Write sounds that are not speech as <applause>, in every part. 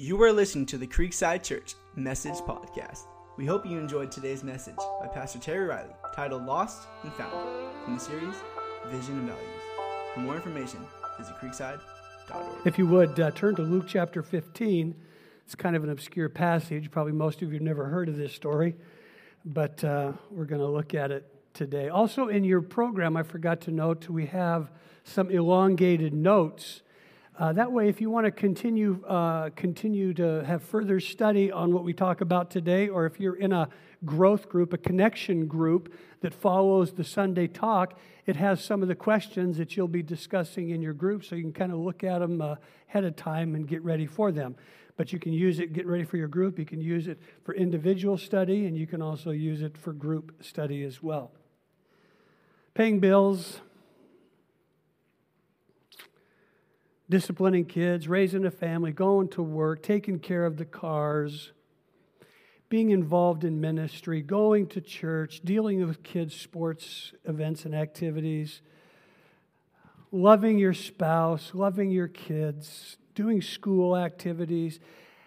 You are listening to the Creekside Church Message Podcast. We hope you enjoyed today's message by Pastor Terry Riley titled Lost and Found from the series Vision and Values. For more information, visit creekside.org. If you would uh, turn to Luke chapter 15, it's kind of an obscure passage. Probably most of you have never heard of this story, but uh, we're going to look at it today. Also, in your program, I forgot to note we have some elongated notes uh, that way, if you want to continue, uh, continue to have further study on what we talk about today, or if you're in a growth group, a connection group that follows the Sunday talk, it has some of the questions that you'll be discussing in your group, so you can kind of look at them uh, ahead of time and get ready for them. But you can use it, get ready for your group. You can use it for individual study, and you can also use it for group study as well. Paying bills, disciplining kids, raising a family, going to work, taking care of the cars, being involved in ministry, going to church, dealing with kids' sports events and activities, loving your spouse, loving your kids, doing school activities,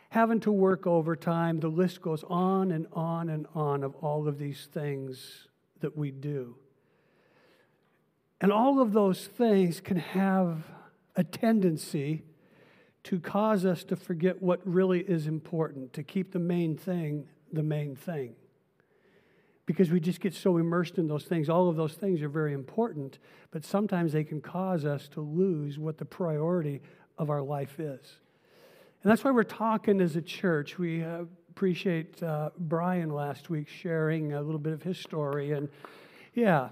having to work overtime. The list goes on and on and on of all of these things that we do. And all of those things can have a tendency to cause us to forget what really is important, to keep the main thing the main thing. Because we just get so immersed in those things. All of those things are very important, but sometimes they can cause us to lose what the priority of our life is. And that's why we're talking as a church. We uh, appreciate uh, Brian last week sharing a little bit of his story. And yeah,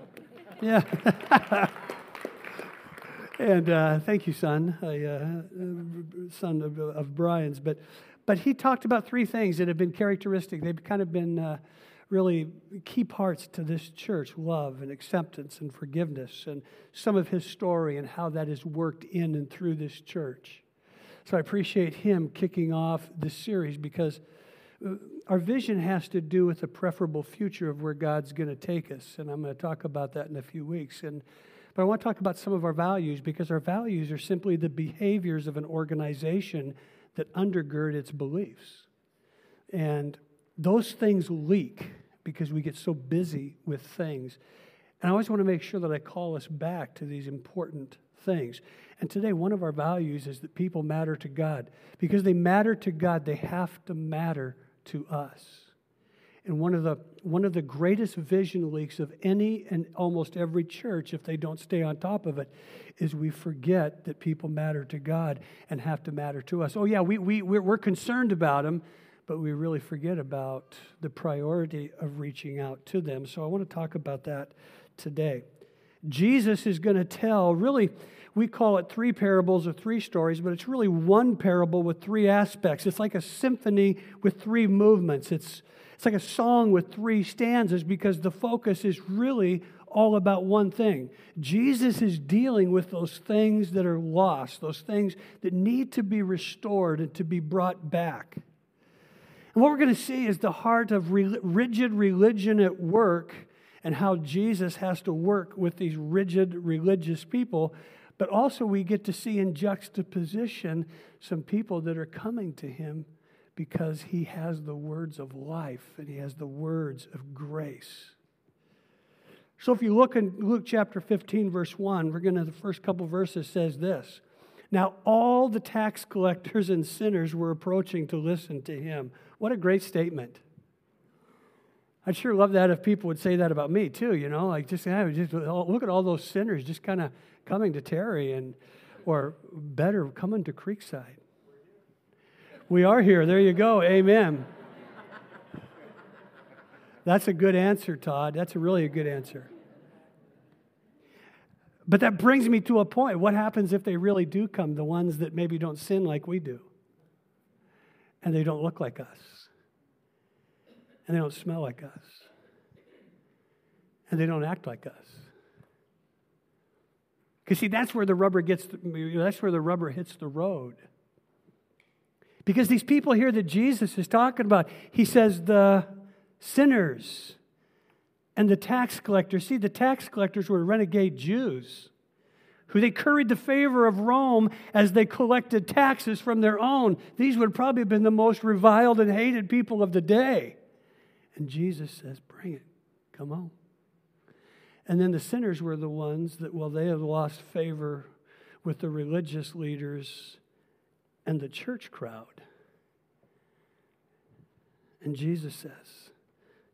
yeah. <laughs> And uh, thank you, son, uh, son of, of, Brian's. But, but he talked about three things that have been characteristic. They've kind of been uh, really key parts to this church love and acceptance and forgiveness, and some of his story and how that has worked in and through this church. So I appreciate him kicking off this series because uh, our vision has to do with the preferable future of where God's going to take us. And I'm going to talk about that in a few weeks. And but I want to talk about some of our values because our values are simply the behaviors of an organization that undergird its beliefs. And those things leak because we get so busy with things. And I always want to make sure that I call us back to these important things. And today, one of our values is that people matter to God. Because they matter to God, they have to matter to us. And one of the one of the greatest vision leaks of any and almost every church, if they don't stay on top of it, is we forget that people matter to God and have to matter to us. Oh, yeah, we, we, we're concerned about them, but we really forget about the priority of reaching out to them. So I want to talk about that today. Jesus is going to tell, really, we call it three parables or three stories, but it's really one parable with three aspects. It's like a symphony with three movements. It's it's like a song with three stanzas because the focus is really all about one thing. Jesus is dealing with those things that are lost, those things that need to be restored and to be brought back. And what we're going to see is the heart of rigid religion at work and how Jesus has to work with these rigid religious people. But also, we get to see in juxtaposition some people that are coming to him because he has the words of life and he has the words of grace. So if you look in Luke chapter 15, verse 1, we're going to, the first couple verses says this. Now all the tax collectors and sinners were approaching to listen to him. What a great statement. I'd sure love that if people would say that about me too, you know, like just, just look at all those sinners just kind of coming to Terry and, or better, coming to Creekside. We are here. There you go. Amen. That's a good answer, Todd. That's a really a good answer. But that brings me to a point. What happens if they really do come, the ones that maybe don't sin like we do? And they don't look like us. And they don't smell like us. And they don't act like us. Because see, that's where the rubber gets, that's where the rubber hits the road. Because these people here that Jesus is talking about, he says the sinners and the tax collectors. See, the tax collectors were renegade Jews who they curried the favor of Rome as they collected taxes from their own. These would probably have been the most reviled and hated people of the day. And Jesus says, Bring it. Come on. And then the sinners were the ones that, well, they had lost favor with the religious leaders and the church crowd. And Jesus says,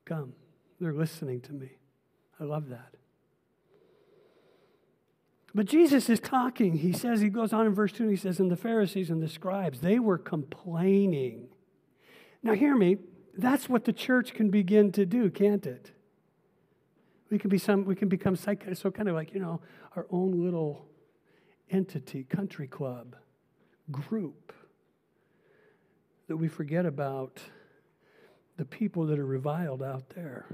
Come. They're listening to me. I love that. But Jesus is talking. He says, he goes on in verse 2, he says, and the Pharisees and the scribes, they were complaining. Now, hear me. That's what the church can begin to do, can't it? We can, be some, we can become so kind of like, you know, our own little entity, country club, group, that we forget about the people that are reviled out there,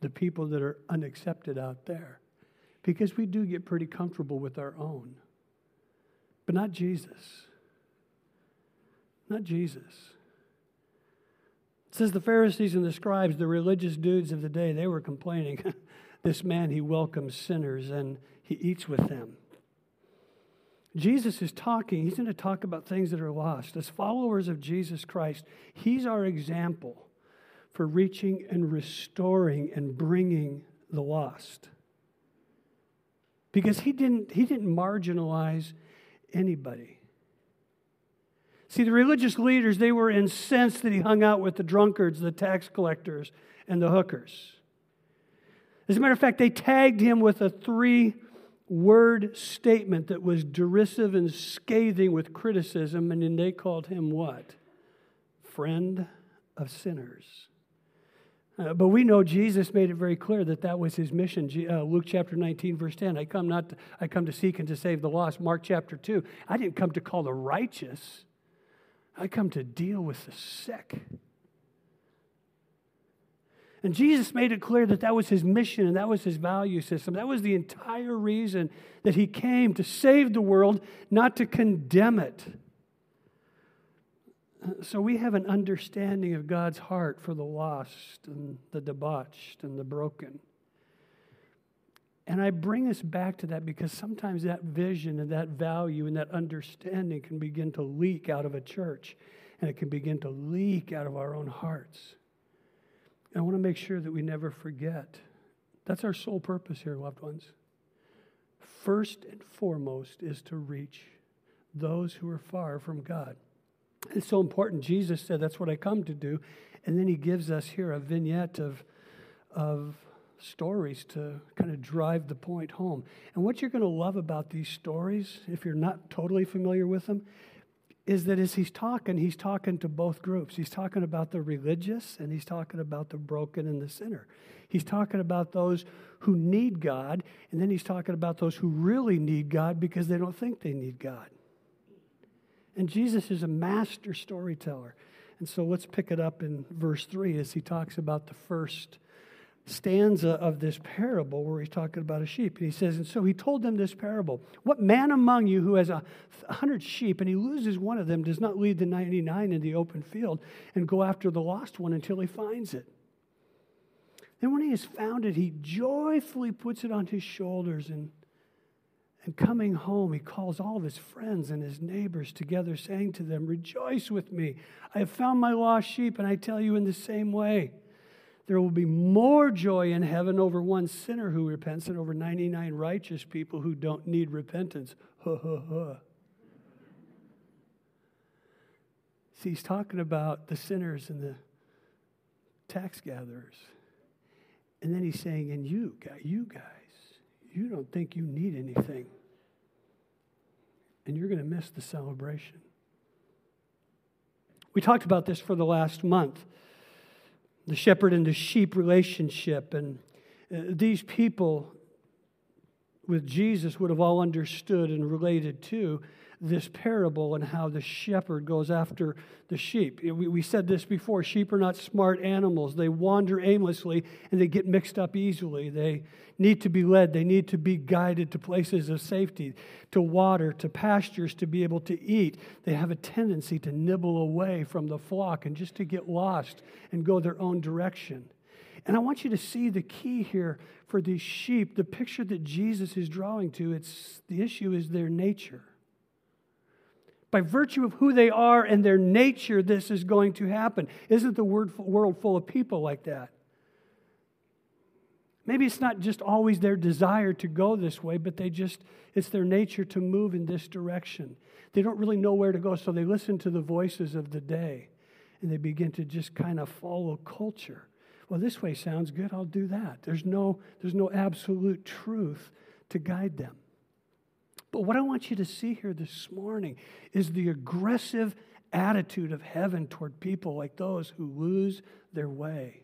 the people that are unaccepted out there because we do get pretty comfortable with our own. But not Jesus. Not Jesus. It says the Pharisees and the scribes, the religious dudes of the day, they were complaining. <laughs> this man, he welcomes sinners and he eats with them. Jesus is talking, he's going to talk about things that are lost. As followers of Jesus Christ, he's our example for reaching and restoring and bringing the lost because he didn't, he didn't marginalize anybody. See, the religious leaders, they were incensed that he hung out with the drunkards, the tax collectors, and the hookers. As a matter of fact, they tagged him with a three word statement that was derisive and scathing with criticism, and then they called him what? Friend of sinners. Uh, but we know Jesus made it very clear that that was his mission. Uh, Luke chapter 19, verse 10. I come not to, I come to seek and to save the lost. Mark chapter 2. I didn't come to call the righteous. I come to deal with the sick. And Jesus made it clear that that was his mission and that was his value system. That was the entire reason that he came to save the world, not to condemn it. So we have an understanding of God's heart for the lost and the debauched and the broken. And I bring us back to that because sometimes that vision and that value and that understanding can begin to leak out of a church and it can begin to leak out of our own hearts. And I want to make sure that we never forget. That's our sole purpose here, loved ones. First and foremost is to reach those who are far from God. It's so important. Jesus said, That's what I come to do. And then he gives us here a vignette of, of stories to kind of drive the point home. And what you're going to love about these stories, if you're not totally familiar with them, is that as he's talking, he's talking to both groups. He's talking about the religious and he's talking about the broken and the sinner. He's talking about those who need God, and then he's talking about those who really need God because they don't think they need God. And Jesus is a master storyteller. And so let's pick it up in verse 3 as he talks about the first stanza of this parable where he's talking about a sheep. And he says, And so he told them this parable What man among you who has a hundred sheep and he loses one of them does not leave the 99 in the open field and go after the lost one until he finds it? Then when he has found it, he joyfully puts it on his shoulders and and coming home, he calls all of his friends and his neighbors together, saying to them, Rejoice with me. I have found my lost sheep, and I tell you in the same way. There will be more joy in heaven over one sinner who repents than over 99 righteous people who don't need repentance. <laughs> See, he's talking about the sinners and the tax gatherers. And then he's saying, and you, you guys you don't think you need anything. And you're going to miss the celebration. We talked about this for the last month the shepherd and the sheep relationship. And uh, these people with Jesus would have all understood and related to this parable and how the shepherd goes after the sheep. We, we said this before sheep are not smart animals. They wander aimlessly and they get mixed up easily. They need to be led, they need to be guided to places of safety, to water, to pastures, to be able to eat. They have a tendency to nibble away from the flock and just to get lost and go their own direction. And I want you to see the key here for these sheep, the picture that Jesus is drawing to. It's the issue is their nature. By virtue of who they are and their nature, this is going to happen. Isn't the world full of people like that? Maybe it's not just always their desire to go this way, but they just, it's their nature to move in this direction. They don't really know where to go, so they listen to the voices of the day and they begin to just kind of follow culture. Well, this way sounds good, I'll do that. There's no, there's no absolute truth to guide them. But what I want you to see here this morning is the aggressive attitude of heaven toward people like those who lose their way.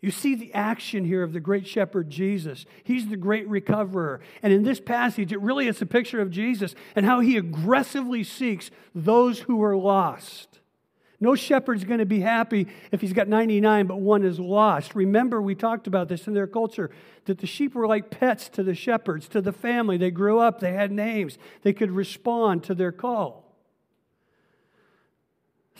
You see the action here of the great shepherd Jesus. He's the great recoverer. And in this passage, it really is a picture of Jesus and how he aggressively seeks those who are lost. No shepherd's going to be happy if he's got 99, but one is lost. Remember, we talked about this in their culture that the sheep were like pets to the shepherds, to the family. They grew up, they had names, they could respond to their call.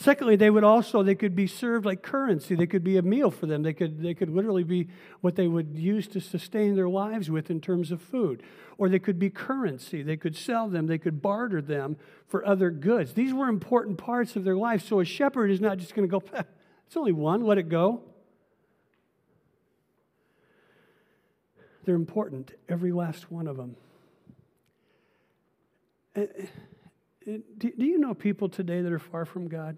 Secondly, they would also, they could be served like currency. They could be a meal for them. They could, they could literally be what they would use to sustain their lives with in terms of food. Or they could be currency. They could sell them. They could barter them for other goods. These were important parts of their life. So a shepherd is not just going to go, <laughs> it's only one, let it go. They're important, every last one of them. Eh, eh, do you know people today that are far from God?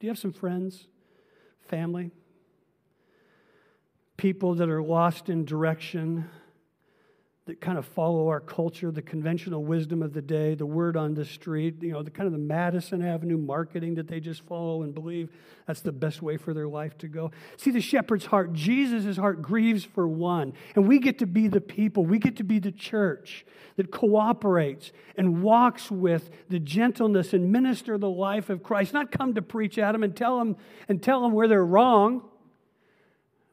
Do you have some friends, family, people that are lost in direction, that kind of follow our culture, the conventional wisdom of the day, the word on the street, you know, the kind of the Madison Avenue marketing that they just follow and believe that's the best way for their life to go. See, the shepherd's heart, Jesus' heart grieves for one. And we get to be the people, we get to be the church that cooperates and walks with the gentleness and minister the life of Christ. Not come to preach at them and tell them and tell them where they're wrong,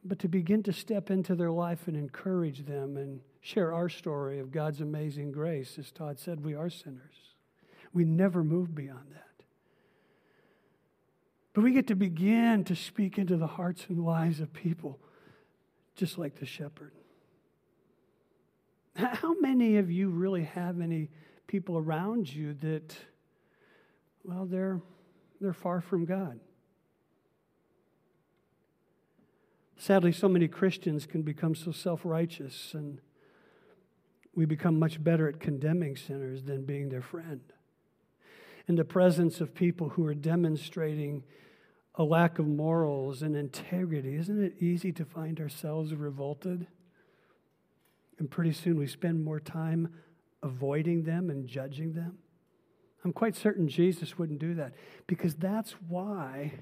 but to begin to step into their life and encourage them and share our story of God's amazing grace. As Todd said, we are sinners. We never move beyond that. But we get to begin to speak into the hearts and lives of people, just like the shepherd. How many of you really have any people around you that, well, they're, they're far from God? Sadly, so many Christians can become so self righteous and we become much better at condemning sinners than being their friend. In the presence of people who are demonstrating a lack of morals and integrity, isn't it easy to find ourselves revolted? And pretty soon we spend more time avoiding them and judging them. I'm quite certain Jesus wouldn't do that because that's why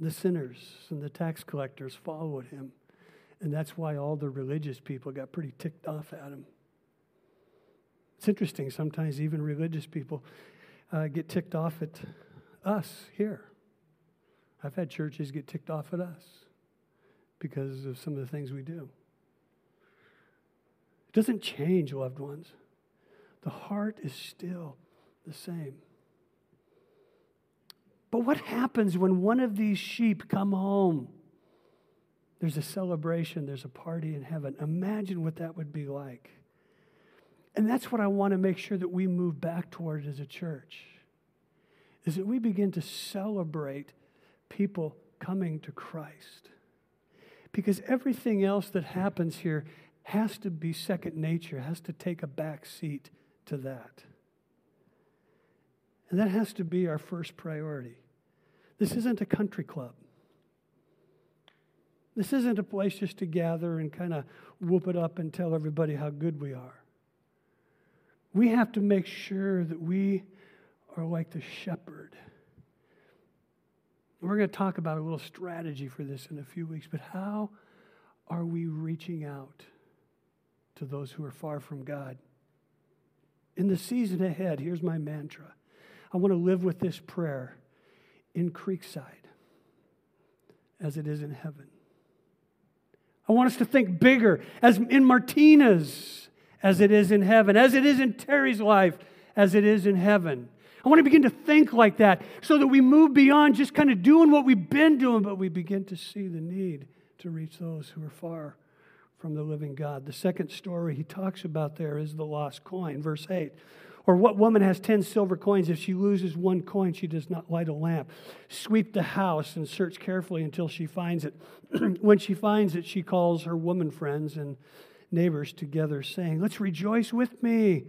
the sinners and the tax collectors followed him. And that's why all the religious people got pretty ticked off at him. It's interesting, sometimes even religious people uh, get ticked off at us here. I've had churches get ticked off at us because of some of the things we do. It doesn't change, loved ones. The heart is still the same. But what happens when one of these sheep come home? There's a celebration, there's a party in heaven. Imagine what that would be like. And that's what I want to make sure that we move back toward as a church. Is that we begin to celebrate people coming to Christ. Because everything else that happens here has to be second nature, has to take a back seat to that. And that has to be our first priority. This isn't a country club. This isn't a place just to gather and kind of whoop it up and tell everybody how good we are. We have to make sure that we are like the shepherd. We're going to talk about a little strategy for this in a few weeks, but how are we reaching out to those who are far from God? In the season ahead, here's my mantra I want to live with this prayer in Creekside as it is in heaven. I want us to think bigger, as in Martinez, as it is in heaven, as it is in Terry's life, as it is in heaven. I want to begin to think like that so that we move beyond just kind of doing what we've been doing, but we begin to see the need to reach those who are far from the living God. The second story he talks about there is the lost coin, verse 8. Or what woman has 10 silver coins? If she loses one coin, she does not light a lamp. Sweep the house and search carefully until she finds it. <clears throat> when she finds it, she calls her woman friends and neighbors together, saying, Let's rejoice with me.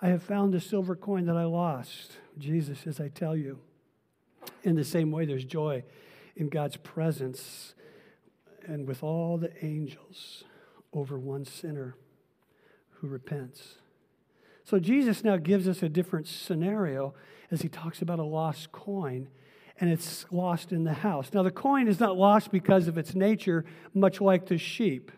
I have found the silver coin that I lost. Jesus says, I tell you. In the same way, there's joy in God's presence and with all the angels over one sinner who repents. So Jesus now gives us a different scenario as he talks about a lost coin, and it's lost in the house. Now, the coin is not lost because of its nature, much like the sheep.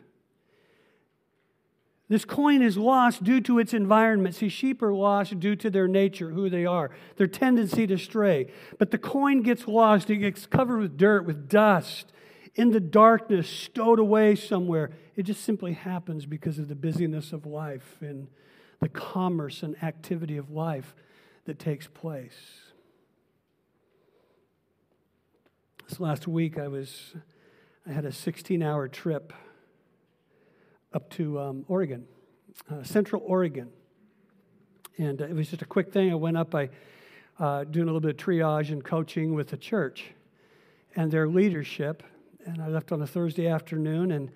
This coin is lost due to its environment. See, sheep are lost due to their nature, who they are, their tendency to stray. But the coin gets lost, it gets covered with dirt, with dust, in the darkness, stowed away somewhere. It just simply happens because of the busyness of life and the commerce and activity of life that takes place. This last week, I was, I had a 16 hour trip up to um, Oregon, uh, Central Oregon. And uh, it was just a quick thing. I went up, I uh, doing a little bit of triage and coaching with the church and their leadership and I left on a Thursday afternoon, and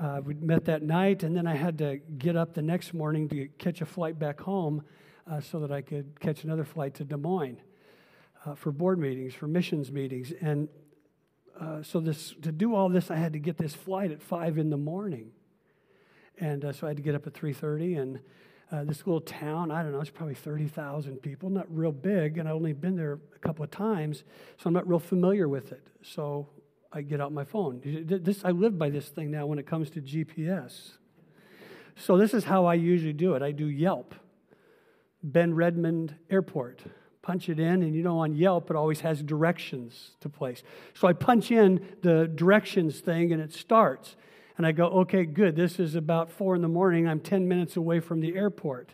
uh, we met that night, and then I had to get up the next morning to catch a flight back home uh, so that I could catch another flight to Des Moines uh, for board meetings, for missions meetings, and uh, so this to do all this, I had to get this flight at five in the morning, and uh, so I had to get up at three thirty, and uh, this little town, I don't know, it's probably 30,000 people, not real big, and I've only been there a couple of times, so I'm not real familiar with it. So I get out my phone. This, I live by this thing now when it comes to GPS. So this is how I usually do it. I do Yelp, Ben Redmond Airport. Punch it in, and you know on Yelp it always has directions to place. So I punch in the directions thing, and it starts. And I go, okay, good. This is about four in the morning. I'm 10 minutes away from the airport.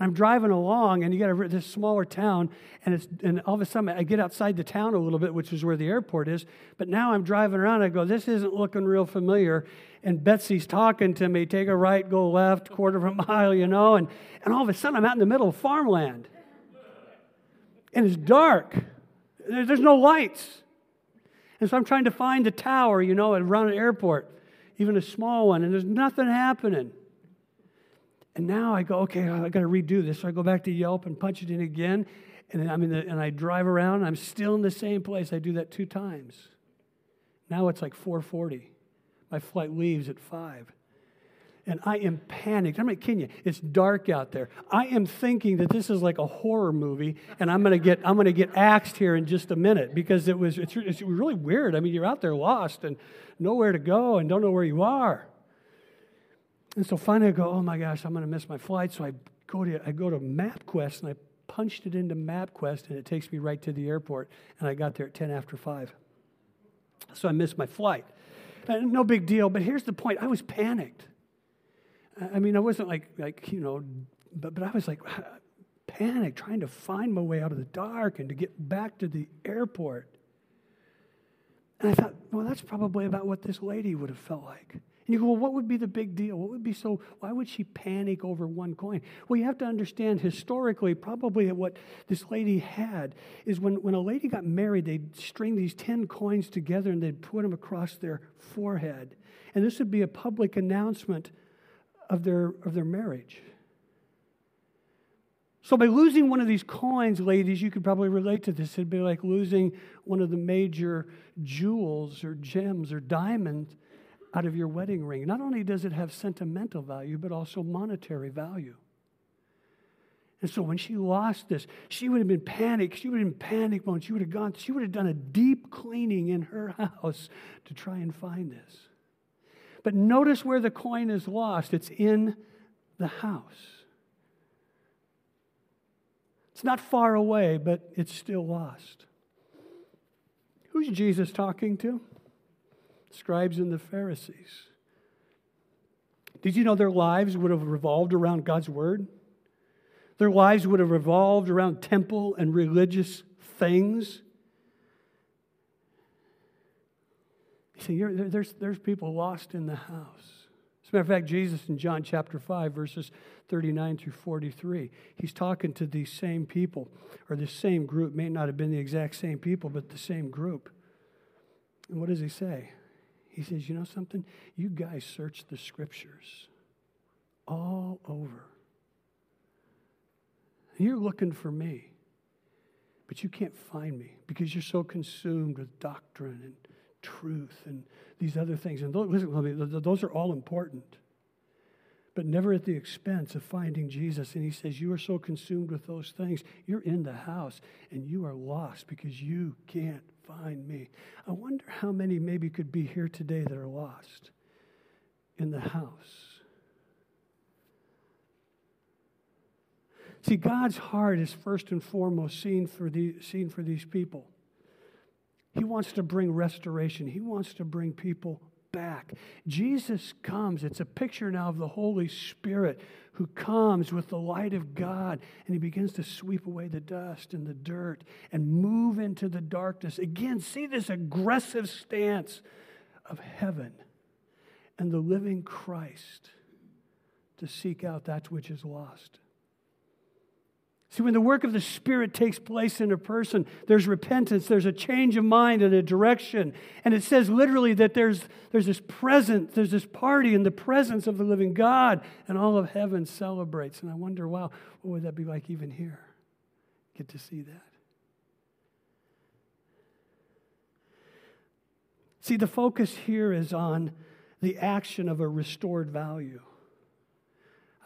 I'm driving along, and you got a, this smaller town, and it's and all of a sudden I get outside the town a little bit, which is where the airport is. But now I'm driving around. I go, this isn't looking real familiar. And Betsy's talking to me. Take a right, go left, quarter of a <laughs> mile, you know. And and all of a sudden I'm out in the middle of farmland, and it's dark. There's no lights. And so I'm trying to find a tower, you know, around an airport, even a small one, and there's nothing happening. And now I go, okay, I got to redo this. So I go back to Yelp and punch it in again. And I'm in the, and I drive around. And I'm still in the same place. I do that two times. Now it's like 4:40. My flight leaves at five, and I am panicked. I'm not kidding you. It's dark out there. I am thinking that this is like a horror movie, and I'm gonna get I'm gonna get axed here in just a minute because it was it's, it's really weird. I mean, you're out there lost and nowhere to go and don't know where you are. And so finally I go, oh my gosh, I'm going to miss my flight. So I go to, I go to MapQuest and I punched it into MapQuest and it takes me right to the airport. And I got there at 10 after 5. So I missed my flight. And no big deal, but here's the point I was panicked. I mean, I wasn't like, like you know, but, but I was like panicked, trying to find my way out of the dark and to get back to the airport. And I thought, well, that's probably about what this lady would have felt like. And you go, well, what would be the big deal? What would be so, why would she panic over one coin? Well, you have to understand historically, probably what this lady had is when, when a lady got married, they'd string these 10 coins together and they'd put them across their forehead. And this would be a public announcement of their, of their marriage. So, by losing one of these coins, ladies, you could probably relate to this. It'd be like losing one of the major jewels or gems or diamonds out of your wedding ring. Not only does it have sentimental value, but also monetary value. And so when she lost this, she would have been panicked. She would have been panicked mode. She would have gone, she would have done a deep cleaning in her <laughs> house to try and find this. But notice where the coin is lost. It's in the house. It's not far away, but it's still lost. Who's Jesus talking to? Scribes and the Pharisees. Did you know their lives would have revolved around God's word? Their lives would have revolved around temple and religious things. You see, there's, there's people lost in the house. As a matter of fact, Jesus in John chapter 5, verses 39 through 43, he's talking to these same people, or this same group, may not have been the exact same people, but the same group. And what does he say? He says, You know something? You guys search the scriptures all over. You're looking for me, but you can't find me because you're so consumed with doctrine and truth and these other things. And those, listen, those are all important, but never at the expense of finding Jesus. And he says, You are so consumed with those things, you're in the house and you are lost because you can't find me. I wonder how many maybe could be here today that are lost in the house. See, God's heart is first and foremost seen for, the, seen for these people. He wants to bring restoration. He wants to bring people back. Jesus comes. It's a picture now of the Holy Spirit who comes with the light of God and he begins to sweep away the dust and the dirt and move into the darkness. Again, see this aggressive stance of heaven and the living Christ to seek out that which is lost. See, when the work of the Spirit takes place in a person, there's repentance, there's a change of mind and a direction. And it says literally that there's, there's this presence, there's this party in the presence of the living God, and all of heaven celebrates. And I wonder, wow, what would that be like even here? Get to see that. See, the focus here is on the action of a restored value.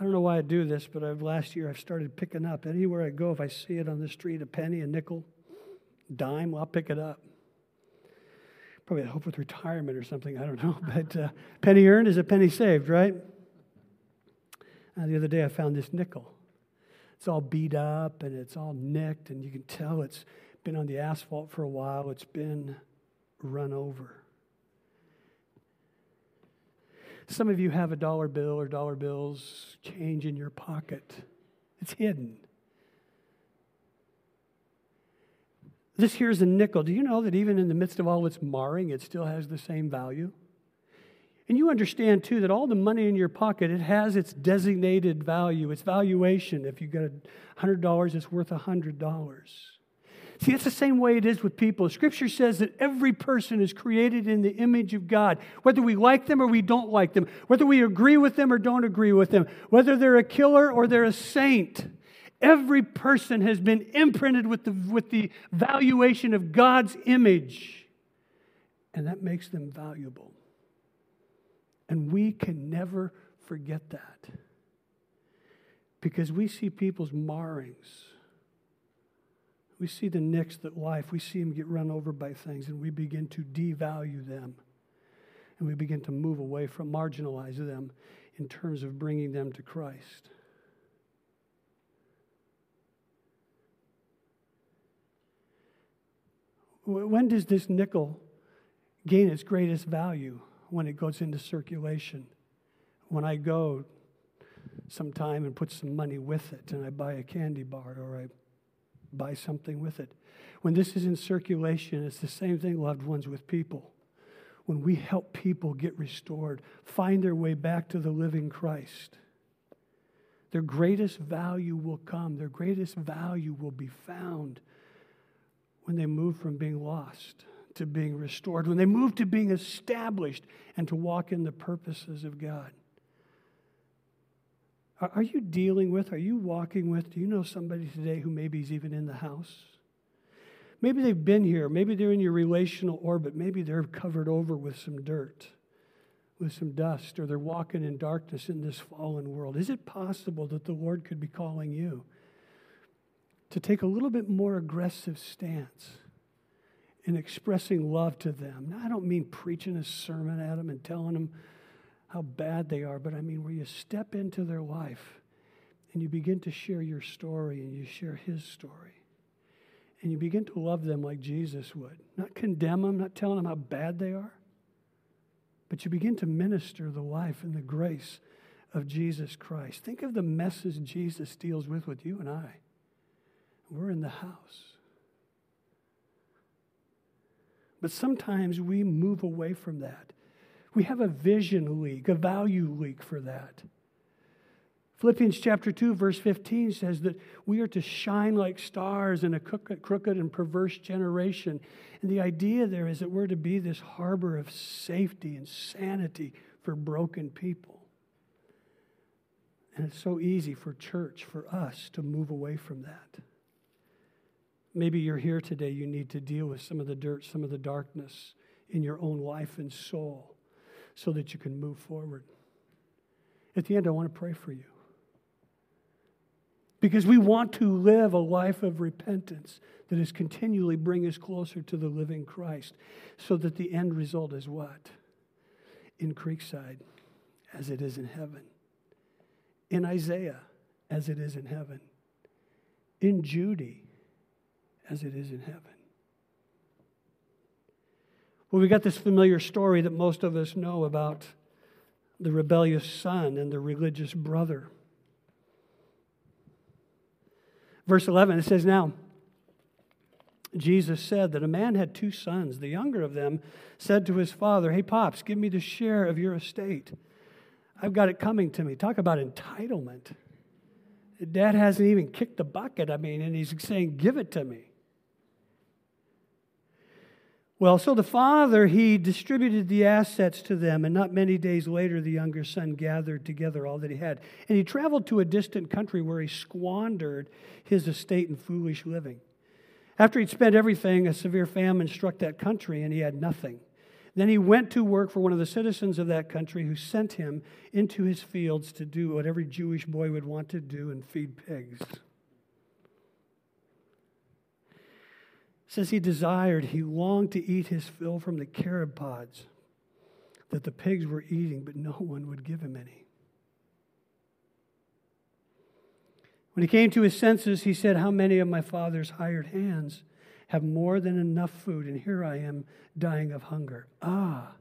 I don't know why I do this, but I've, last year I've started picking up anywhere I go. If I see it on the street, a penny, a nickel, dime, I'll pick it up. Probably hope with retirement or something. I don't know. <laughs> But uh, penny earned is a penny saved, right? Uh, the other day I found this nickel. It's all beat up and it's all nicked, and you can tell it's been on the asphalt for a while. It's been run over. Some of you have a dollar bill or dollar bills change in your pocket, it's hidden. This here's a nickel. Do you know that even in the midst of all its marring, it still has the same value? And you understand too that all the money in your pocket, it has its designated value, its valuation. If you got $100, it's worth $100. See, it's the same way it is with people. Scripture says that every person is created in the image of God, whether we like them or we don't like them, whether we agree with them or don't agree with them, whether they're a killer or they're a saint. Every person has been imprinted with the, with the valuation of God's image, and that makes them valuable. And we can never forget that because we see people's marrings we see the nicks that life, we see them get run over by things, and we begin to devalue them. And we begin to move away from, marginalize them in terms of bringing them to Christ. When does this nickel gain its greatest value? When it goes into circulation. When I go sometime and put some money with it and I buy a candy bar or I buy something with it. When this is in circulation, it's the same thing, loved ones, with people. When we help people get restored, find their way back to the living Christ, their greatest value will come, their greatest value will be found when they move from being lost to being restored, when they move to being established and to walk in the purposes of God. Are you dealing with, are you walking with, do you know somebody today who maybe is even in the house? Maybe they've been here. Maybe they're in your relational orbit. Maybe they're covered over with some dirt, with some dust, or they're walking in darkness in this fallen world. Is it possible that the Lord could be calling you to take a little bit more aggressive stance in expressing love to them? Now, I don't mean preaching a sermon at them and telling them how bad they are, but I mean where you step into their life and you begin to share your story and you share his story. And you begin to love them like Jesus would. Not condemn them, not telling them how bad they are, but you begin to minister the life and the grace of Jesus Christ. Think of the messes Jesus deals with with you and I. We're in the house. But sometimes we move away from that. We have a vision leak, a value leak for that. Philippians chapter 2, verse 15 says that we are to shine like stars in a crooked and perverse generation. And the idea there is that we're to be this harbor of safety and sanity for broken people. And it's so easy for church, for us, to move away from that. Maybe you're here today, you need to deal with some of the dirt, some of the darkness in your own life and soul so that you can move forward. At the end, I want to pray for you. Because we want to live a life of repentance that is continually bring us closer to the living Christ so that the end result is what? In Creekside, as it is in heaven. In Isaiah, as it is in heaven. In Judy, as it is in heaven. Well, we got this familiar story that most of us know about the rebellious son and the religious brother. Verse 11, it says, Now, Jesus said that a man had two sons. The younger of them said to his father, Hey, Pops, give me the share of your estate. I've got it coming to me. Talk about entitlement. Dad hasn't even kicked the bucket, I mean, and he's saying, Give it to me. Well, so the father, he distributed the assets to them, and not many days later, the younger son gathered together all that he had. And he traveled to a distant country where he squandered his estate in foolish living. After he'd spent everything, a severe famine struck that country, and he had nothing. Then he went to work for one of the citizens of that country who sent him into his fields to do what every Jewish boy would want to do and feed pigs. Says he desired, he longed to eat his fill from the carob pods that the pigs were eating, but no one would give him any. When he came to his senses, he said, How many of my father's hired hands have more than enough food, and here I am dying of hunger? Ah,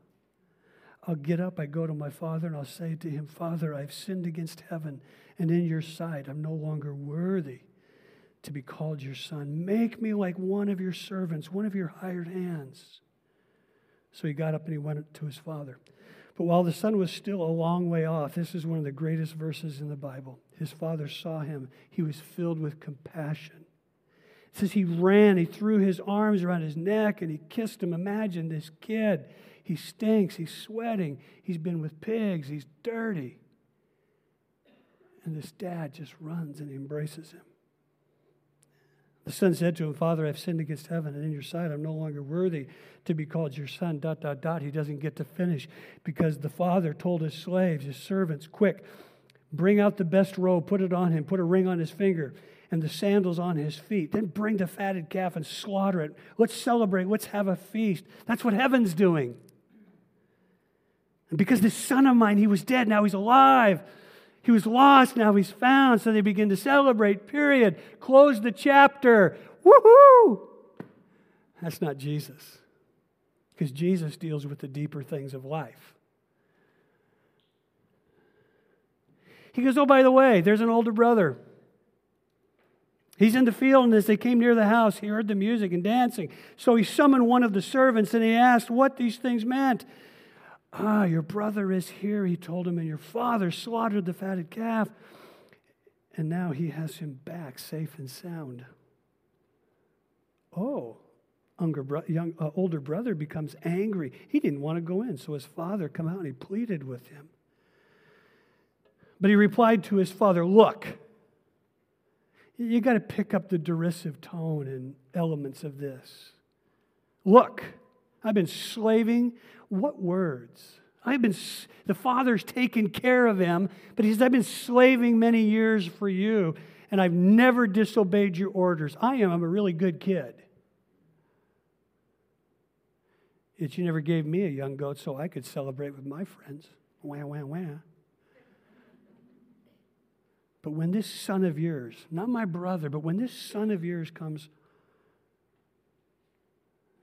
I'll get up, I go to my father, and I'll say to him, Father, I've sinned against heaven and in your sight. I'm no longer worthy to be called your son. Make me like one of your servants, one of your hired hands. So he got up and he went to his father. But while the son was still a long way off, this is one of the greatest verses in the Bible. His father saw him. He was filled with compassion. It says he ran, he threw his arms around his neck and he kissed him. Imagine this kid. He stinks, he's sweating, he's been with pigs, he's dirty. And this dad just runs and embraces him. The son said to him, Father, I've sinned against heaven and in your sight. I'm no longer worthy to be called your son. Dot, dot, dot. He doesn't get to finish because the father told his slaves, his servants, quick, bring out the best robe, put it on him, put a ring on his finger, and the sandals on his feet. Then bring the fatted calf and slaughter it. Let's celebrate. Let's have a feast. That's what heaven's doing. And because this son of mine, he was dead, now he's alive. He was lost, now he's found. So they begin to celebrate, period. Close the chapter. Woohoo! That's not Jesus. Because Jesus deals with the deeper things of life. He goes, Oh, by the way, there's an older brother. He's in the field, and as they came near the house, he heard the music and dancing. So he summoned one of the servants and he asked what these things meant. Ah, your brother is here, he told him, and your father slaughtered the fatted calf, and now he has him back safe and sound. Oh, younger young, uh, older brother becomes angry. He didn't want to go in, so his father come out and he pleaded with him. But he replied to his father, Look, you got to pick up the derisive tone and elements of this. Look, I've been slaving what words? I've been, the Father's taken care of him, but he says, I've been slaving many years for you, and I've never disobeyed your orders. I am, I'm a really good kid. Yet you never gave me a young goat so I could celebrate with my friends. Wah, wah, wah. But when this son of yours, not my brother, but when this son of yours comes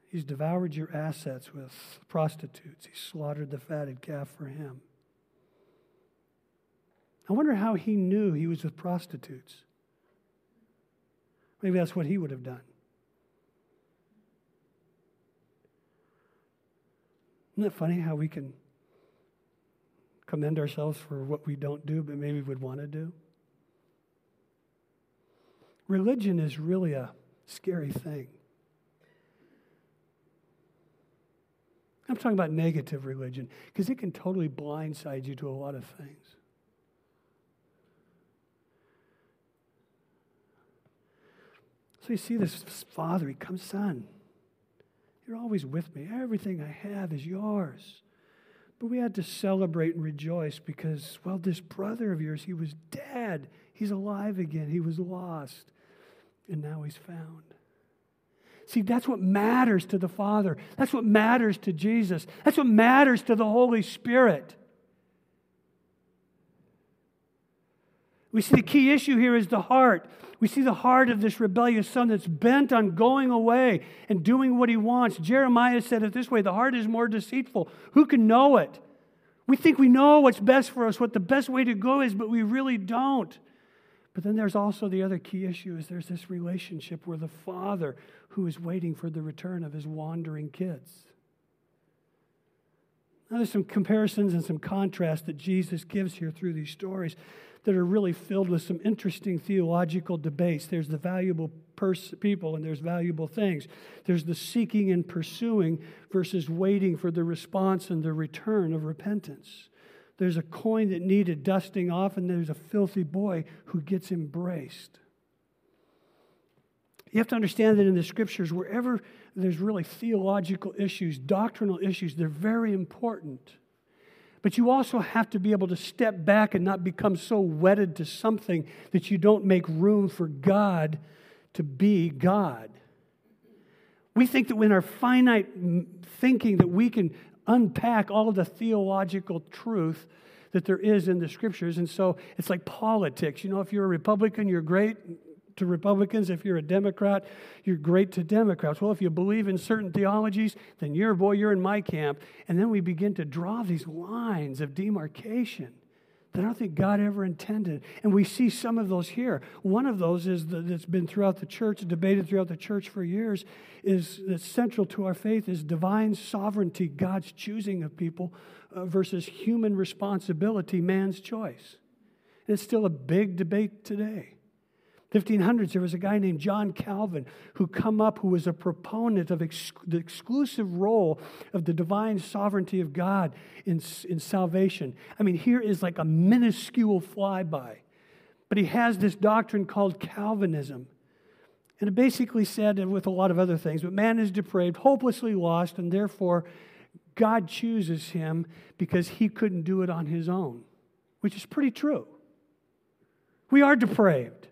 He's devoured your assets with prostitutes. He slaughtered the fatted calf for him. I wonder how he knew he was with prostitutes. Maybe that's what he would have done. Isn't it funny how we can commend ourselves for what we don't do, but maybe would want to do? Religion is really a scary thing. I'm talking about negative religion because it can totally blindside you to a lot of things. So you see this father, he comes, son, you're always with me. Everything I have is yours. But we had to celebrate and rejoice because, well, this brother of yours, he was dead. He's alive again. He was lost, and now he's found. See, that's what matters to the Father. That's what matters to Jesus. That's what matters to the Holy Spirit. We see the key issue here is the heart. We see the heart of this rebellious son that's bent on going away and doing what he wants. Jeremiah said it this way the heart is more deceitful. Who can know it? We think we know what's best for us, what the best way to go is, but we really don't. But then there's also the other key issue is there's this relationship where the father who is waiting for the return of his wandering kids. Now there's some comparisons and some contrast that Jesus gives here through these stories that are really filled with some interesting theological debates. There's the valuable pers- people and there's valuable things. There's the seeking and pursuing versus waiting for the response and the return of repentance. There's a coin that needed dusting off, and there's a filthy boy who gets embraced. You have to understand that in the scriptures, wherever there's really theological issues, doctrinal issues, they're very important. But you also have to be able to step back and not become so wedded to something that you don't make room for God to be God. We think that in our finite thinking that we can unpack all the theological truth that there is in the scriptures. And so it's like politics. You know, if you're a Republican, you're great to Republicans. If you're a Democrat, you're great to Democrats. Well, if you believe in certain theologies, then you're, boy, you're in my camp. And then we begin to draw these lines of demarcation that I don't think God ever intended. And we see some of those here. One of those is the, that's been throughout the church, debated throughout the church for years, is that's central to our faith is divine sovereignty, God's choosing of people, uh, versus human responsibility, man's choice. And it's still a big debate today. 1500s, there was a guy named John Calvin who come up who was a proponent of ex- the exclusive role of the divine sovereignty of God in, in salvation. I mean, here is like a minuscule flyby. But he has this doctrine called Calvinism. And it basically said, with a lot of other things, but man is depraved, hopelessly lost, and therefore God chooses him because he couldn't do it on his own, which is pretty true. We are depraved.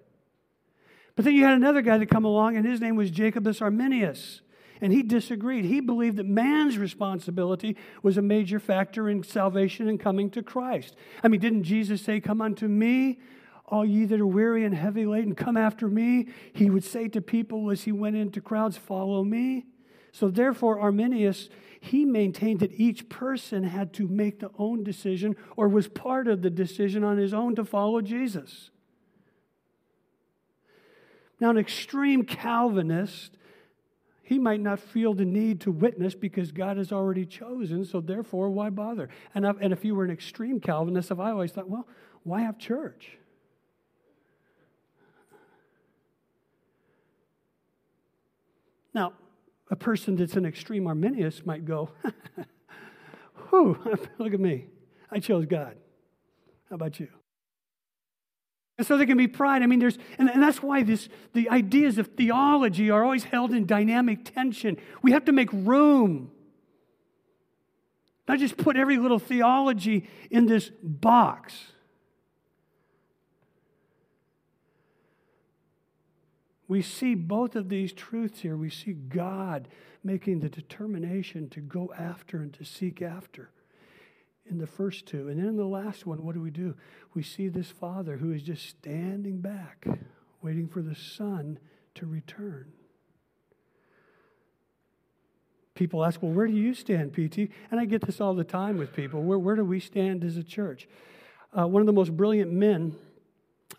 But then you had another guy that come along, and his name was Jacobus Arminius. And he disagreed. He believed that man's responsibility was a major factor in salvation and coming to Christ. I mean, didn't Jesus say, Come unto me, all ye that are weary and heavy laden, come after me? He would say to people as he went into crowds, Follow me. So therefore, Arminius, he maintained that each person had to make the own decision or was part of the decision on his own to follow Jesus. Now, an extreme Calvinist, he might not feel the need to witness because God has already chosen, so therefore, why bother? And, I've, and if you were an extreme Calvinist, I've always thought, well, why have church? Now, a person that's an extreme Arminius might go, <laughs> whew, <laughs> look at me. I chose God. How about you? And so there can be pride. I mean, there's, and, and that's why this, the ideas of theology are always held in dynamic tension. We have to make room. Not just put every little theology in this box. We see both of these truths here. We see God making the determination to go after and to seek after in the first two. And then in the last one, what do we do? We see this father who is just standing back, waiting for the son to return. People ask, well, where do you stand, PT? And I get this all the time with people. Where, where do we stand as a church? uh, one of the most brilliant men.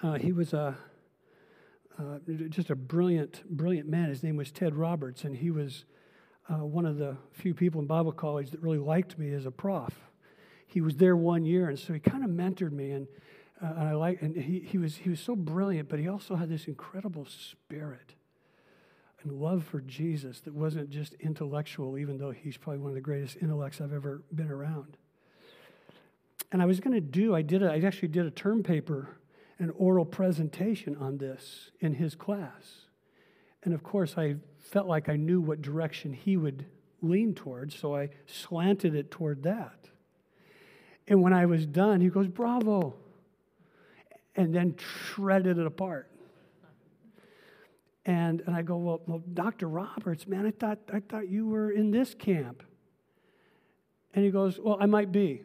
Uh, he was a uh, just a brilliant, brilliant man. His name was Ted Roberts, and he was uh, one of the few people in Bible college that really liked me as a prof. He was there one year, and so he kind of mentored me, and, uh, and I like, and he, he was he was so brilliant, but he also had this incredible spirit and love for Jesus that wasn't just intellectual, even though he's probably one of the greatest intellects I've ever been around. And I was going to do, I did, a, I actually did a term paper, an oral presentation on this in his class. And of course, I felt like I knew what direction he would lean towards, so I slanted it toward that. And when I was done, he goes, Bravo. And then shredded it apart. And, and I go, well, well, Dr. Roberts, man, I thought, I thought you were in this camp. And he goes, Well, I might be.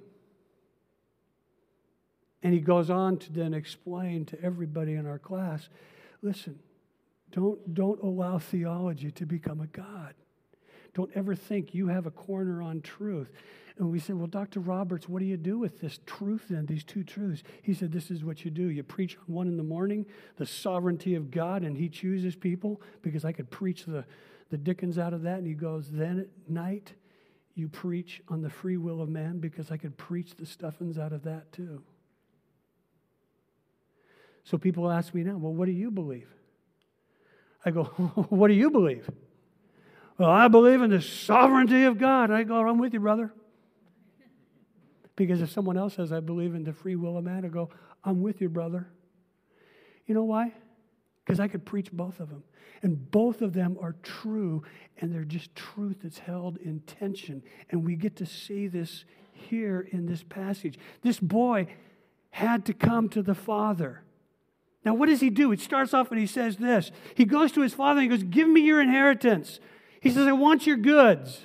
And he goes on to then explain to everybody in our class listen, don't, don't allow theology to become a God. Don't ever think you have a corner on truth. And we said, Well, Dr. Roberts, what do you do with this truth then, these two truths? He said, This is what you do. You preach one in the morning, the sovereignty of God, and He chooses people, because I could preach the, the Dickens out of that. And he goes, Then at night, you preach on the free will of man, because I could preach the stuffings out of that too. So people ask me now, Well, what do you believe? I go, <laughs> What do you believe? Well, I believe in the sovereignty of God. I go, I'm with you, brother. Because if someone else says, I believe in the free will of man, I go, I'm with you, brother. You know why? Because I could preach both of them. And both of them are true, and they're just truth that's held in tension. And we get to see this here in this passage. This boy had to come to the Father. Now, what does he do? It starts off and he says this. He goes to his father and he goes, Give me your inheritance. He says, I want your goods.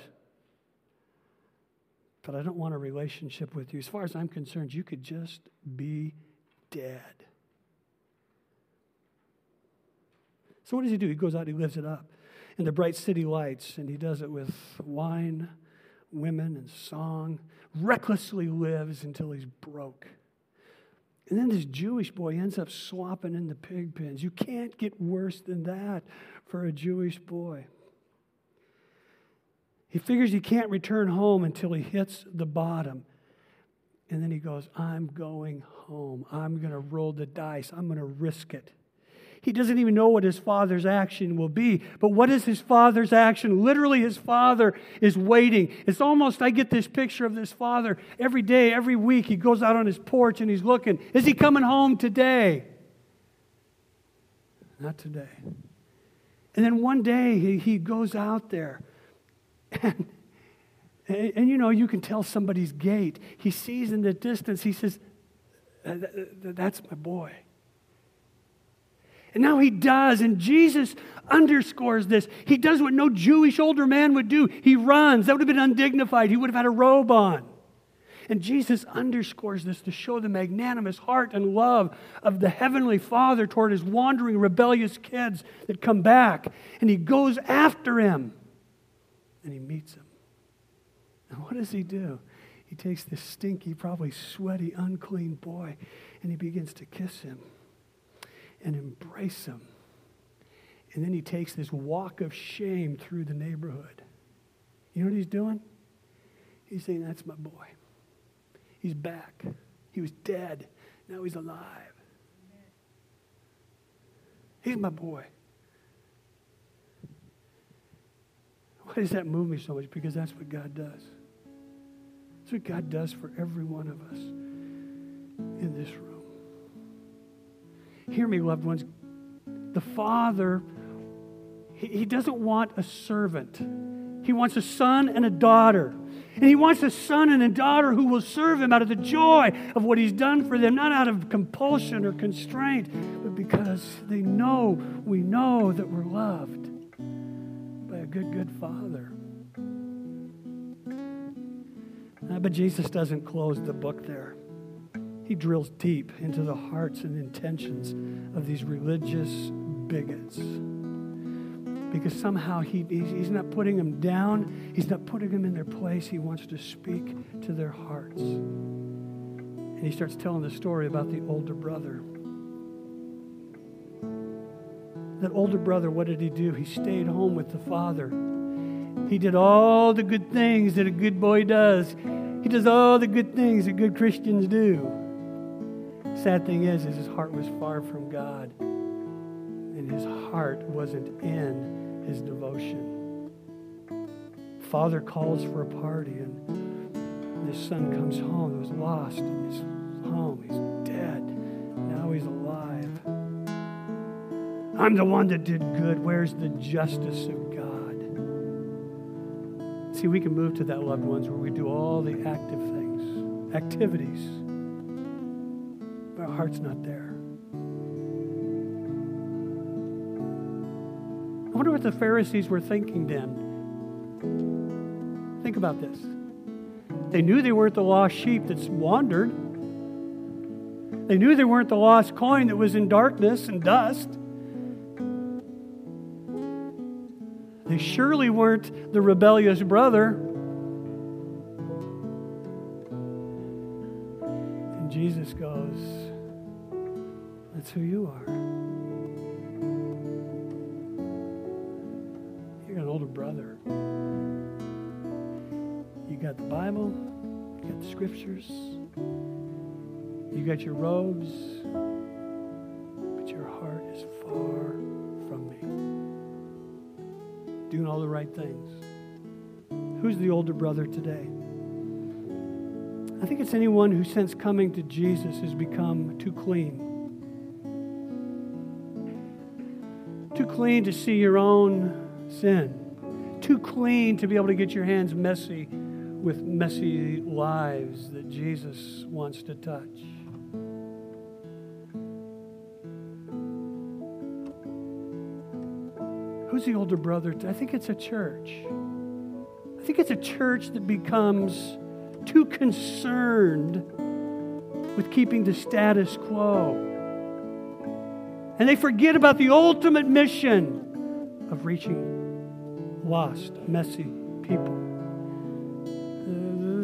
But I don't want a relationship with you. As far as I'm concerned, you could just be dead. So, what does he do? He goes out, he lives it up in the bright city lights, and he does it with wine, women, and song. Recklessly lives until he's broke. And then this Jewish boy ends up swapping in the pig pens. You can't get worse than that for a Jewish boy. He figures he can't return home until he hits the bottom. And then he goes, I'm going home. I'm going to roll the dice. I'm going to risk it. He doesn't even know what his father's action will be. But what is his father's action? Literally, his father is waiting. It's almost, I get this picture of this father every day, every week. He goes out on his porch and he's looking. Is he coming home today? Not today. And then one day he, he goes out there and, and, and, you know, you can tell somebody's gait. He sees in the distance, he says, That's my boy. And now he does, and Jesus underscores this. He does what no Jewish older man would do. He runs. That would have been undignified. He would have had a robe on. And Jesus underscores this to show the magnanimous heart and love of the Heavenly Father toward his wandering, rebellious kids that come back. And he goes after him and he meets him. And what does he do? He takes this stinky, probably sweaty, unclean boy and he begins to kiss him and embrace him. And then he takes this walk of shame through the neighborhood. You know what he's doing? He's saying, That's my boy. He's back. He was dead. Now he's alive. He's my boy. Why does that move me so much? Because that's what God does. That's what God does for every one of us in this room. Hear me, loved ones. The Father, He doesn't want a servant, He wants a son and a daughter. And he wants a son and a daughter who will serve him out of the joy of what he's done for them, not out of compulsion or constraint, but because they know, we know that we're loved good, good father. Uh, but Jesus doesn't close the book there. He drills deep into the hearts and intentions of these religious bigots. Because somehow he, he's not putting them down, he's not putting them in their place. He wants to speak to their hearts. And he starts telling the story about the older brother. That older brother, what did he do? He stayed home with the father. He did all the good things that a good boy does. He does all the good things that good Christians do. Sad thing is, is his heart was far from God. And his heart wasn't in his devotion. Father calls for a party, and his son comes home. He was lost in his home. He's dead. Now he's alive. I'm the one that did good. Where's the justice of God? See, we can move to that loved ones where we do all the active things, activities, but our heart's not there. I wonder what the Pharisees were thinking then. Think about this. They knew they weren't the lost sheep that's wandered. They knew they weren't the lost coin that was in darkness and dust. Surely weren't the rebellious brother. And Jesus goes, That's who you are. You're an older brother. You got the Bible, you got the scriptures, you got your robes, but your heart is all the right things. Who's the older brother today? I think it's anyone who, since coming to Jesus, has become too clean. Too clean to see your own sin. Too clean to be able to get your hands messy with messy lives that Jesus wants to touch. Who's the older brother? I think it's a church. I think it's a church that becomes too concerned with keeping the status quo. And they forget about the ultimate mission of reaching lost, messy people.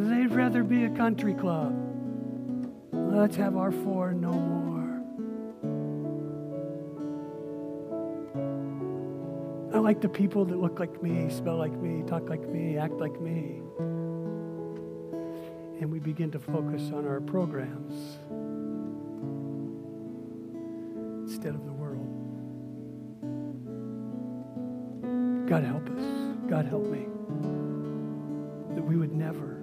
They'd rather be a country club. Let's have our four no more. Like the people that look like me, smell like me, talk like me, act like me. And we begin to focus on our programs instead of the world. God help us. God help me. That we would never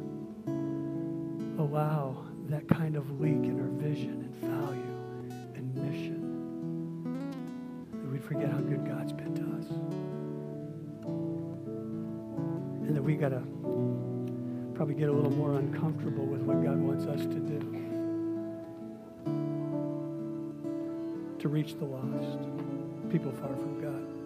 allow that kind of leak in our vision and value and mission. That we'd forget how good God's been to us. Got to probably get a little more uncomfortable with what God wants us to do. To reach the lost, people far from God.